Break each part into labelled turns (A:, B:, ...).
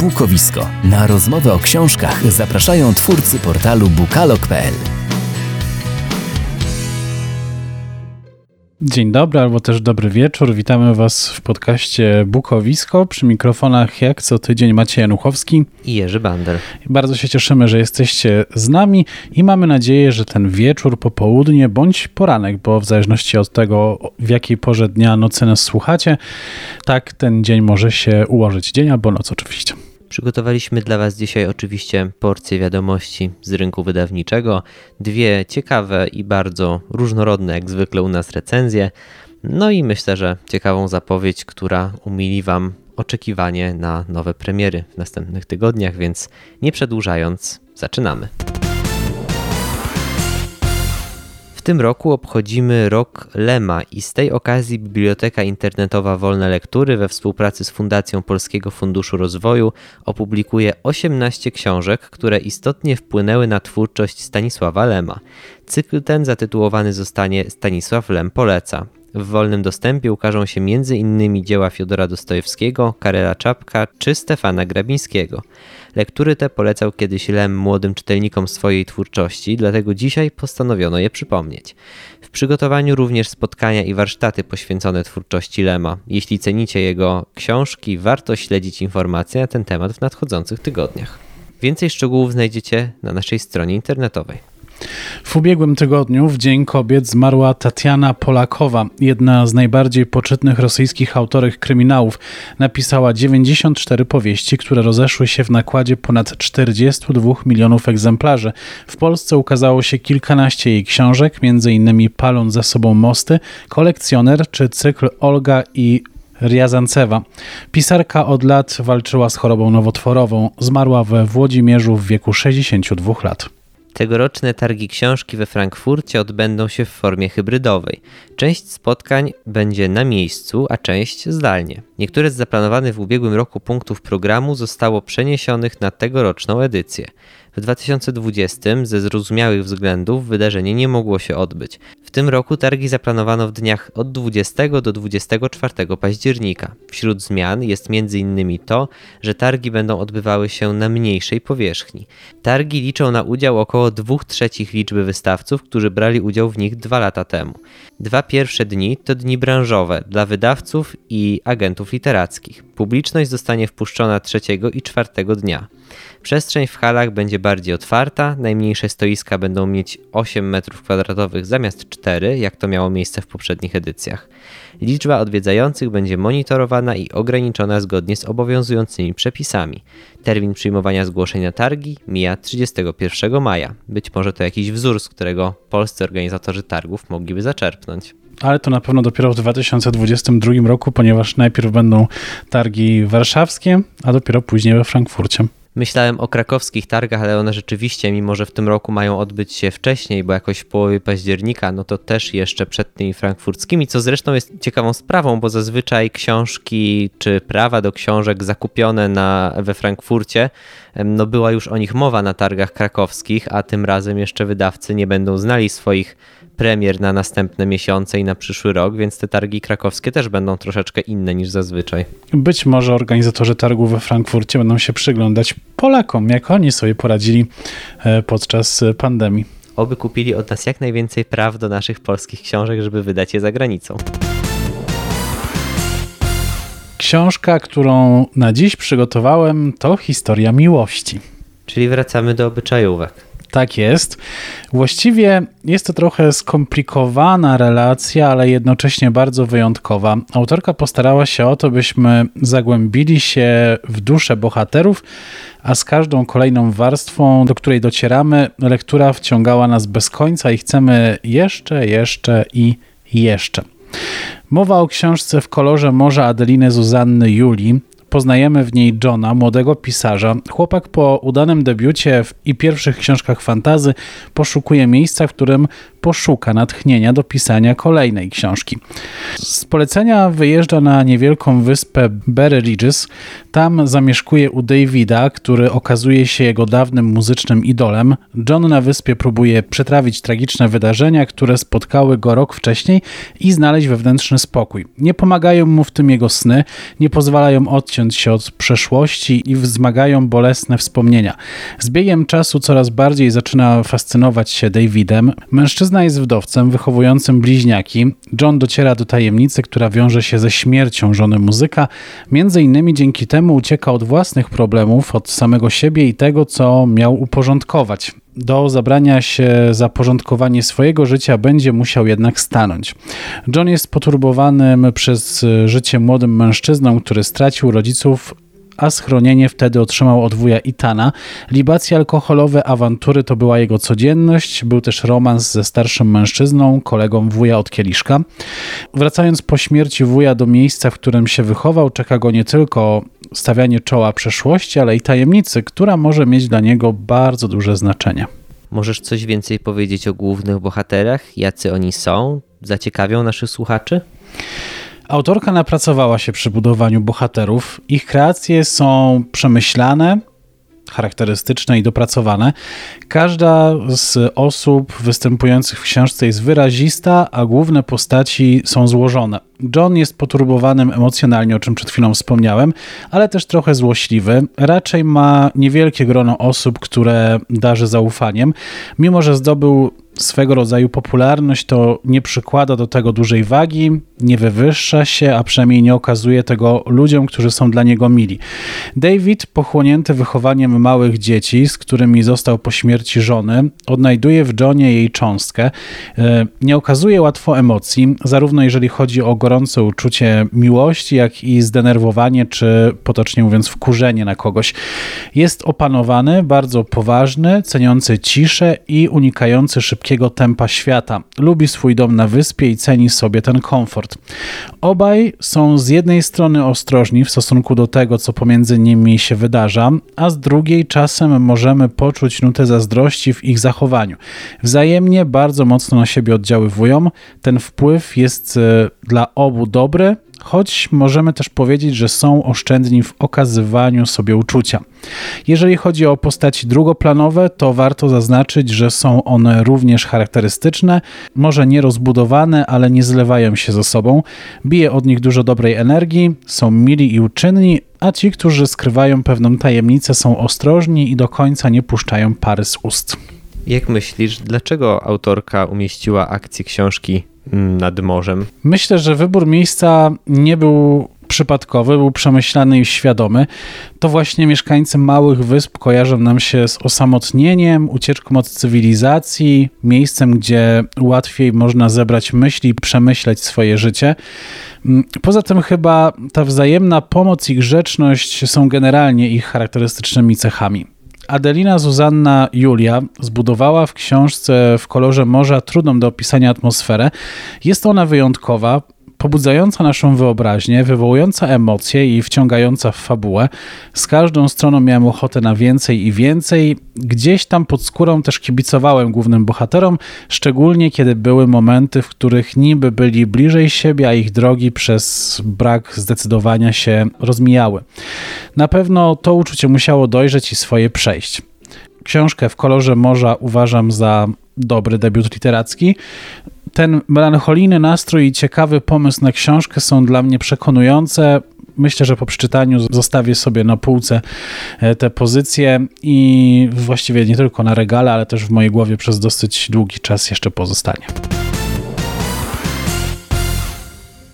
A: Bukowisko. Na rozmowę o książkach zapraszają twórcy portalu bukalog.pl.
B: Dzień dobry albo też dobry wieczór. Witamy Was w podcaście Bukowisko. Przy mikrofonach jak co tydzień Maciej Januchowski
C: i Jerzy Bander.
B: Bardzo się cieszymy, że jesteście z nami i mamy nadzieję, że ten wieczór, popołudnie bądź poranek, bo w zależności od tego, w jakiej porze dnia, nocy nas słuchacie, tak ten dzień może się ułożyć. Dzień albo noc oczywiście.
C: Przygotowaliśmy dla Was dzisiaj oczywiście porcję wiadomości z rynku wydawniczego, dwie ciekawe i bardzo różnorodne, jak zwykle u nas, recenzje. No i myślę, że ciekawą zapowiedź, która umili Wam oczekiwanie na nowe premiery w następnych tygodniach, więc nie przedłużając, zaczynamy. Tym roku obchodzimy rok Lema i z tej okazji Biblioteka Internetowa Wolne Lektury we współpracy z Fundacją Polskiego Funduszu Rozwoju opublikuje 18 książek, które istotnie wpłynęły na twórczość Stanisława Lema. Cykl ten zatytułowany zostanie Stanisław Lem poleca. W wolnym dostępie ukażą się m.in. dzieła Fiodora Dostojewskiego, Karela Czapka czy Stefana Grabińskiego. Lektury te polecał kiedyś Lem młodym czytelnikom swojej twórczości, dlatego dzisiaj postanowiono je przypomnieć. W przygotowaniu również spotkania i warsztaty poświęcone twórczości Lema. Jeśli cenicie jego książki, warto śledzić informacje na ten temat w nadchodzących tygodniach. Więcej szczegółów znajdziecie na naszej stronie internetowej.
B: W ubiegłym tygodniu, w Dzień Kobiet, zmarła Tatiana Polakowa, jedna z najbardziej poczytnych rosyjskich autorek kryminałów. Napisała 94 powieści, które rozeszły się w nakładzie ponad 42 milionów egzemplarzy. W Polsce ukazało się kilkanaście jej książek, m.in. Paląc za sobą mosty, Kolekcjoner czy cykl Olga i Riazancewa. Pisarka od lat walczyła z chorobą nowotworową. Zmarła we Włodzimierzu w wieku 62 lat.
C: Tegoroczne targi książki we Frankfurcie odbędą się w formie hybrydowej. Część spotkań będzie na miejscu, a część zdalnie. Niektóre z zaplanowanych w ubiegłym roku punktów programu zostało przeniesionych na tegoroczną edycję. W 2020 ze zrozumiałych względów wydarzenie nie mogło się odbyć. W tym roku targi zaplanowano w dniach od 20 do 24 października. Wśród zmian jest m.in. to, że targi będą odbywały się na mniejszej powierzchni. Targi liczą na udział około 2 trzecich liczby wystawców, którzy brali udział w nich dwa lata temu. Dwa pierwsze dni to dni branżowe dla wydawców i agentów literackich. Publiczność zostanie wpuszczona trzeciego i czwartego dnia. Przestrzeń w halach będzie bardziej otwarta, najmniejsze stoiska będą mieć 8 m2 zamiast 4, jak to miało miejsce w poprzednich edycjach. Liczba odwiedzających będzie monitorowana i ograniczona zgodnie z obowiązującymi przepisami. Termin przyjmowania zgłoszeń na targi mija 31 maja. Być może to jakiś wzór, z którego polscy organizatorzy targów mogliby zaczerpnąć
B: ale to na pewno dopiero w 2022 roku, ponieważ najpierw będą targi warszawskie, a dopiero później we Frankfurcie.
C: Myślałem o krakowskich targach, ale one rzeczywiście, mimo że w tym roku mają odbyć się wcześniej, bo jakoś w połowie października, no to też jeszcze przed tymi frankfurckimi, co zresztą jest ciekawą sprawą, bo zazwyczaj książki czy prawa do książek zakupione na, we Frankfurcie, no była już o nich mowa na targach krakowskich, a tym razem jeszcze wydawcy nie będą znali swoich premier na następne miesiące i na przyszły rok, więc te targi krakowskie też będą troszeczkę inne niż zazwyczaj.
B: Być może organizatorzy targów we Frankfurcie będą się przyglądać Polakom, jak oni sobie poradzili e, podczas pandemii.
C: Oby kupili od nas jak najwięcej praw do naszych polskich książek, żeby wydać je za granicą.
B: Książka, którą na dziś przygotowałem, to historia miłości.
C: Czyli wracamy do obyczajówek.
B: Tak jest. Właściwie jest to trochę skomplikowana relacja, ale jednocześnie bardzo wyjątkowa. Autorka postarała się o to, byśmy zagłębili się w duszę bohaterów, a z każdą kolejną warstwą, do której docieramy, lektura wciągała nas bez końca i chcemy jeszcze, jeszcze i jeszcze. Mowa o książce w kolorze Morza Adeliny Zuzanny Julii, Poznajemy w niej Johna, młodego pisarza. Chłopak po udanym debiucie i pierwszych książkach fantazy poszukuje miejsca, w którym poszuka natchnienia do pisania kolejnej książki. Z polecenia wyjeżdża na niewielką wyspę Berry Ridges. Tam zamieszkuje u Davida, który okazuje się jego dawnym muzycznym idolem. John na wyspie próbuje przetrawić tragiczne wydarzenia, które spotkały go rok wcześniej i znaleźć wewnętrzny spokój. Nie pomagają mu w tym jego sny, nie pozwalają odciąć się od przeszłości i wzmagają bolesne wspomnienia. Z biegiem czasu coraz bardziej zaczyna fascynować się Davidem. Mężczyzna jest wdowcem wychowującym bliźniaki. John dociera do tajemnicy, która wiąże się ze śmiercią żony muzyka. Między innymi dzięki temu ucieka od własnych problemów, od samego siebie i tego, co miał uporządkować do zabrania się za porządkowanie swojego życia będzie musiał jednak stanąć. John jest poturbowanym przez życie młodym mężczyzną, który stracił rodziców a schronienie wtedy otrzymał od wuja Itana. Libacje alkoholowe, awantury to była jego codzienność. Był też romans ze starszym mężczyzną, kolegą wuja od kieliszka. Wracając po śmierci wuja do miejsca, w którym się wychował, czeka go nie tylko stawianie czoła przeszłości, ale i tajemnicy, która może mieć dla niego bardzo duże znaczenie.
C: Możesz coś więcej powiedzieć o głównych bohaterach? Jacy oni są? Zaciekawią naszych słuchaczy?
B: Autorka napracowała się przy budowaniu bohaterów. Ich kreacje są przemyślane, charakterystyczne i dopracowane. Każda z osób występujących w książce jest wyrazista, a główne postaci są złożone. John jest poturbowanym emocjonalnie, o czym przed chwilą wspomniałem, ale też trochę złośliwy. Raczej ma niewielkie grono osób, które darzy zaufaniem. Mimo, że zdobył swego rodzaju popularność, to nie przykłada do tego dużej wagi, nie wywyższa się, a przynajmniej nie okazuje tego ludziom, którzy są dla niego mili. David, pochłonięty wychowaniem małych dzieci, z którymi został po śmierci żony, odnajduje w Johnie jej cząstkę. E, nie okazuje łatwo emocji, zarówno jeżeli chodzi o gorące uczucie miłości, jak i zdenerwowanie, czy potocznie mówiąc wkurzenie na kogoś. Jest opanowany, bardzo poważny, ceniący ciszę i unikający szybkiego tempa świata. Lubi swój dom na wyspie i ceni sobie ten komfort. Obaj są z jednej strony ostrożni w stosunku do tego, co pomiędzy nimi się wydarza, a z drugiej czasem możemy poczuć nutę zazdrości w ich zachowaniu. Wzajemnie bardzo mocno na siebie oddziaływują. Ten wpływ jest e, dla obu dobry, choć możemy też powiedzieć, że są oszczędni w okazywaniu sobie uczucia. Jeżeli chodzi o postaci drugoplanowe, to warto zaznaczyć, że są one również charakterystyczne, może nie rozbudowane, ale nie zlewają się ze sobą. Bije od nich dużo dobrej energii, są mili i uczynni, a ci, którzy skrywają pewną tajemnicę, są ostrożni i do końca nie puszczają pary z ust.
C: Jak myślisz, dlaczego autorka umieściła akcję książki nad morzem?
B: Myślę, że wybór miejsca nie był przypadkowy, był przemyślany i świadomy. To właśnie mieszkańcy małych wysp kojarzą nam się z osamotnieniem, ucieczką od cywilizacji, miejscem, gdzie łatwiej można zebrać myśli przemyśleć swoje życie. Poza tym chyba ta wzajemna pomoc i grzeczność są generalnie ich charakterystycznymi cechami. Adelina Zuzanna Julia zbudowała w książce w kolorze morza trudną do opisania atmosferę. Jest ona wyjątkowa, pobudzająca naszą wyobraźnię, wywołująca emocje i wciągająca w fabułę. Z każdą stroną miałem ochotę na więcej i więcej. Gdzieś tam pod skórą też kibicowałem głównym bohaterom, szczególnie kiedy były momenty, w których niby byli bliżej siebie, a ich drogi przez brak zdecydowania się rozmijały. Na pewno to uczucie musiało dojrzeć i swoje przejść. Książkę w kolorze morza uważam za dobry debiut literacki ten melancholijny nastrój i ciekawy pomysł na książkę są dla mnie przekonujące. Myślę, że po przeczytaniu zostawię sobie na półce e, te pozycje i właściwie nie tylko na regale, ale też w mojej głowie przez dosyć długi czas jeszcze pozostanie.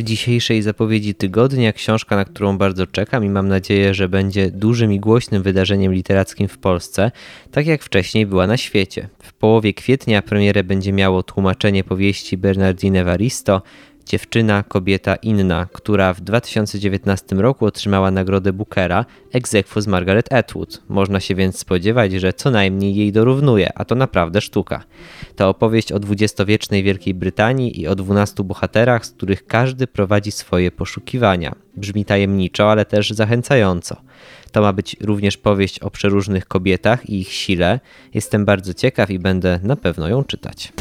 C: W dzisiejszej zapowiedzi tygodnia, książka, na którą bardzo czekam i mam nadzieję, że będzie dużym i głośnym wydarzeniem literackim w Polsce, tak jak wcześniej była na świecie. W połowie kwietnia premierę będzie miało tłumaczenie powieści Bernardine Varisto Dziewczyna, kobieta inna, która w 2019 roku otrzymała nagrodę Bookera ex z Margaret Atwood. Można się więc spodziewać, że co najmniej jej dorównuje, a to naprawdę sztuka. To opowieść o dwudziestowiecznej Wielkiej Brytanii i o dwunastu bohaterach, z których każdy prowadzi swoje poszukiwania. Brzmi tajemniczo, ale też zachęcająco. To ma być również powieść o przeróżnych kobietach i ich sile. Jestem bardzo ciekaw i będę na pewno ją czytać.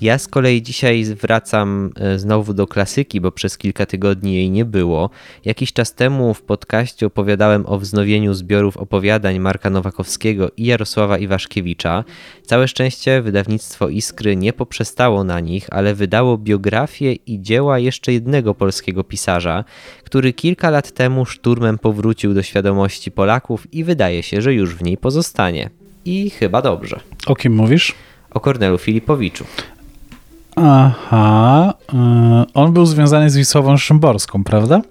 C: Ja z kolei dzisiaj wracam e, znowu do klasyki, bo przez kilka tygodni jej nie było. Jakiś czas temu w podcaście opowiadałem o wznowieniu zbiorów opowiadań Marka Nowakowskiego i Jarosława Iwaszkiewicza. Całe szczęście wydawnictwo Iskry nie poprzestało na nich, ale wydało biografię i dzieła jeszcze jednego polskiego pisarza, który kilka lat temu szturmem powrócił do świadomości Polaków i wydaje się, że już w niej pozostanie. I chyba dobrze.
B: O kim mówisz?
C: O Kornelu Filipowiczu.
B: Aha, yy, on był związany z Wisławą Szymborską, prawda?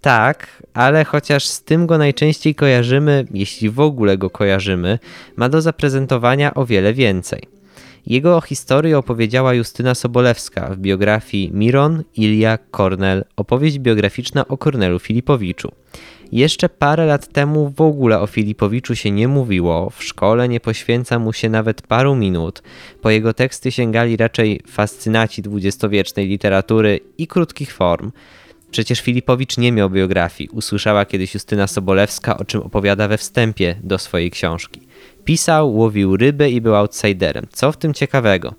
C: Tak, ale chociaż z tym go najczęściej kojarzymy, jeśli w ogóle go kojarzymy, ma do zaprezentowania o wiele więcej. Jego historię opowiedziała Justyna Sobolewska w biografii Miron, Ilia, Kornel, opowieść biograficzna o Kornelu Filipowiczu. Jeszcze parę lat temu w ogóle o Filipowiczu się nie mówiło, w szkole nie poświęca mu się nawet paru minut. Po jego teksty sięgali raczej fascynaci dwudziestowiecznej literatury i krótkich form. Przecież Filipowicz nie miał biografii, usłyszała kiedyś Justyna Sobolewska, o czym opowiada we wstępie do swojej książki. Pisał, łowił ryby i był outsiderem. Co w tym ciekawego?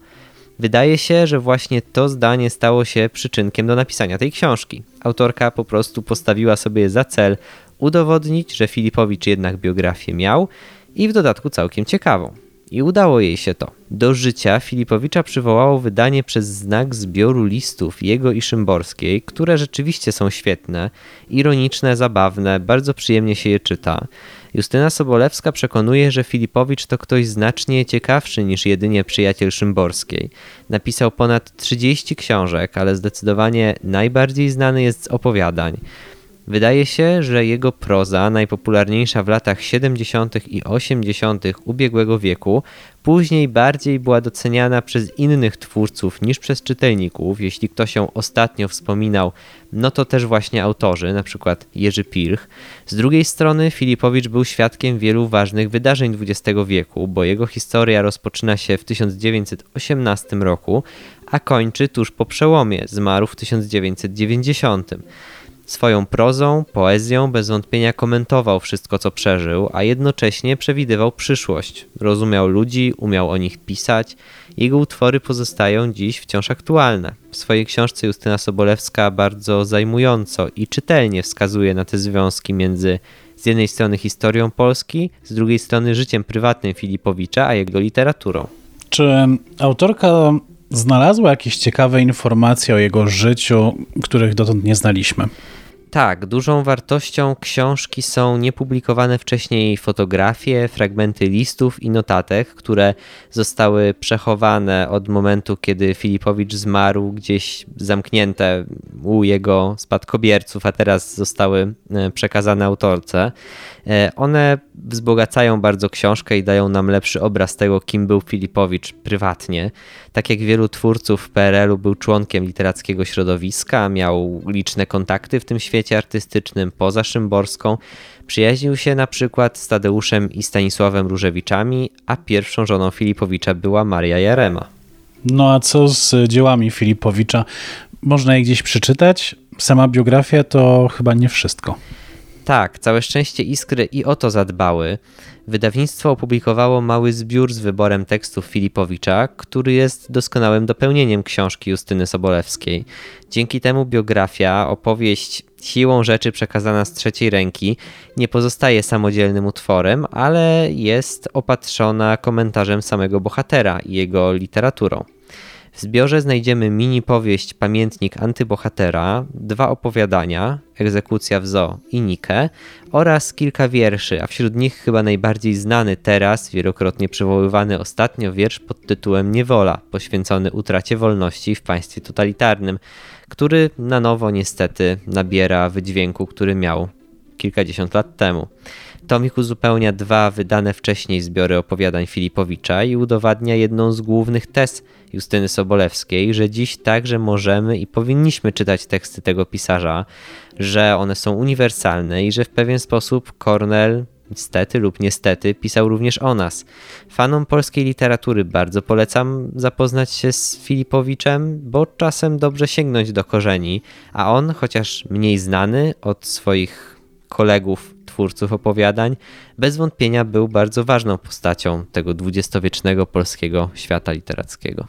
C: Wydaje się, że właśnie to zdanie stało się przyczynkiem do napisania tej książki. Autorka po prostu postawiła sobie za cel udowodnić, że Filipowicz jednak biografię miał i w dodatku całkiem ciekawą. I udało jej się to. Do życia Filipowicza przywołało wydanie przez znak zbioru listów jego i Szymborskiej, które rzeczywiście są świetne, ironiczne, zabawne, bardzo przyjemnie się je czyta. Justyna Sobolewska przekonuje, że Filipowicz to ktoś znacznie ciekawszy niż jedynie przyjaciel Szymborskiej. Napisał ponad 30 książek, ale zdecydowanie najbardziej znany jest z opowiadań. Wydaje się, że jego proza, najpopularniejsza w latach 70. i 80. ubiegłego wieku, później bardziej była doceniana przez innych twórców niż przez czytelników. Jeśli ktoś ją ostatnio wspominał, no to też właśnie autorzy, np. Jerzy Pilch. Z drugiej strony Filipowicz był świadkiem wielu ważnych wydarzeń XX wieku, bo jego historia rozpoczyna się w 1918 roku, a kończy tuż po przełomie, zmarł w 1990. Swoją prozą, poezją bez wątpienia komentował wszystko, co przeżył, a jednocześnie przewidywał przyszłość. Rozumiał ludzi, umiał o nich pisać. Jego utwory pozostają dziś wciąż aktualne. W swojej książce Justyna Sobolewska bardzo zajmująco i czytelnie wskazuje na te związki między z jednej strony historią Polski, z drugiej strony życiem prywatnym Filipowicza, a jego literaturą.
B: Czy autorka znalazła jakieś ciekawe informacje o jego życiu, których dotąd nie znaliśmy?
C: Tak, dużą wartością książki są niepublikowane wcześniej fotografie, fragmenty listów i notatek, które zostały przechowane od momentu, kiedy Filipowicz zmarł, gdzieś zamknięte u jego spadkobierców, a teraz zostały e, przekazane autorce. E, one wzbogacają bardzo książkę i dają nam lepszy obraz tego, kim był Filipowicz prywatnie. Tak jak wielu twórców PRL-u był członkiem literackiego środowiska, miał liczne kontakty w tym świecie artystycznym poza Szymborską. Przyjaźnił się na przykład z Tadeuszem i Stanisławem Różewiczami, a pierwszą żoną Filipowicza była Maria Jarema.
B: No a co z dziełami Filipowicza? Można je gdzieś przeczytać? Sama biografia to chyba nie wszystko.
C: Tak, całe szczęście Iskry i o to zadbały. Wydawnictwo opublikowało mały zbiór z wyborem tekstów Filipowicza, który jest doskonałym dopełnieniem książki Justyny Sobolewskiej. Dzięki temu biografia, opowieść siłą rzeczy przekazana z trzeciej ręki, nie pozostaje samodzielnym utworem, ale jest opatrzona komentarzem samego bohatera i jego literaturą. W zbiorze znajdziemy mini powieść Pamiętnik antybohatera, dwa opowiadania, Egzekucja w zoo i Nikę oraz kilka wierszy, a wśród nich chyba najbardziej znany teraz, wielokrotnie przywoływany ostatnio wiersz pod tytułem Niewola, poświęcony utracie wolności w państwie totalitarnym, który na nowo niestety nabiera wydźwięku, który miał kilkadziesiąt lat temu. Tomik uzupełnia dwa wydane wcześniej zbiory opowiadań Filipowicza i udowadnia jedną z głównych tez Justyny Sobolewskiej, że dziś także możemy i powinniśmy czytać teksty tego pisarza, że one są uniwersalne i że w pewien sposób Cornell niestety lub niestety pisał również o nas. Fanom polskiej literatury bardzo polecam zapoznać się z Filipowiczem, bo czasem dobrze sięgnąć do korzeni, a on, chociaż mniej znany od swoich kolegów twórców opowiadań, bez wątpienia był bardzo ważną postacią tego dwudziestowiecznego polskiego świata literackiego.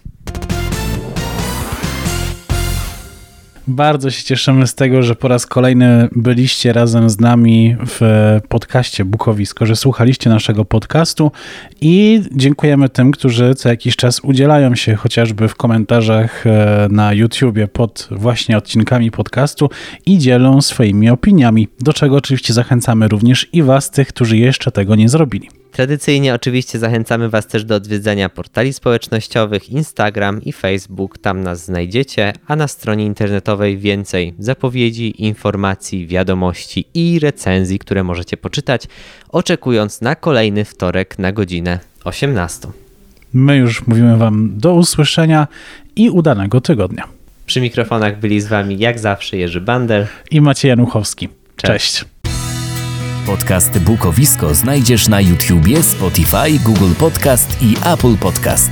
B: Bardzo się cieszymy z tego, że po raz kolejny byliście razem z nami w podcaście Bukowisko, że słuchaliście naszego podcastu i dziękujemy tym, którzy co jakiś czas udzielają się chociażby w komentarzach e, na YouTubie pod właśnie odcinkami podcastu i dzielą swoimi opiniami, do czego oczywiście zachęcamy również i Was, tych, którzy jeszcze tego nie zrobili.
C: Tradycyjnie oczywiście zachęcamy Was też do odwiedzania portali społecznościowych Instagram i Facebook, tam nas znajdziecie, a na stronie internetowej więcej zapowiedzi, informacji, wiadomości i recenzji, które możecie poczytać, oczekując na kolejny wtorek na godzinę 18.
B: My już mówimy Wam do usłyszenia i udanego tygodnia.
C: Przy mikrofonach byli z Wami jak zawsze Jerzy Bander
B: i Maciej Januchowski.
C: Cześć.
B: Cześć.
A: Podcast Bukowisko znajdziesz na YouTubie, Spotify, Google Podcast i Apple Podcast.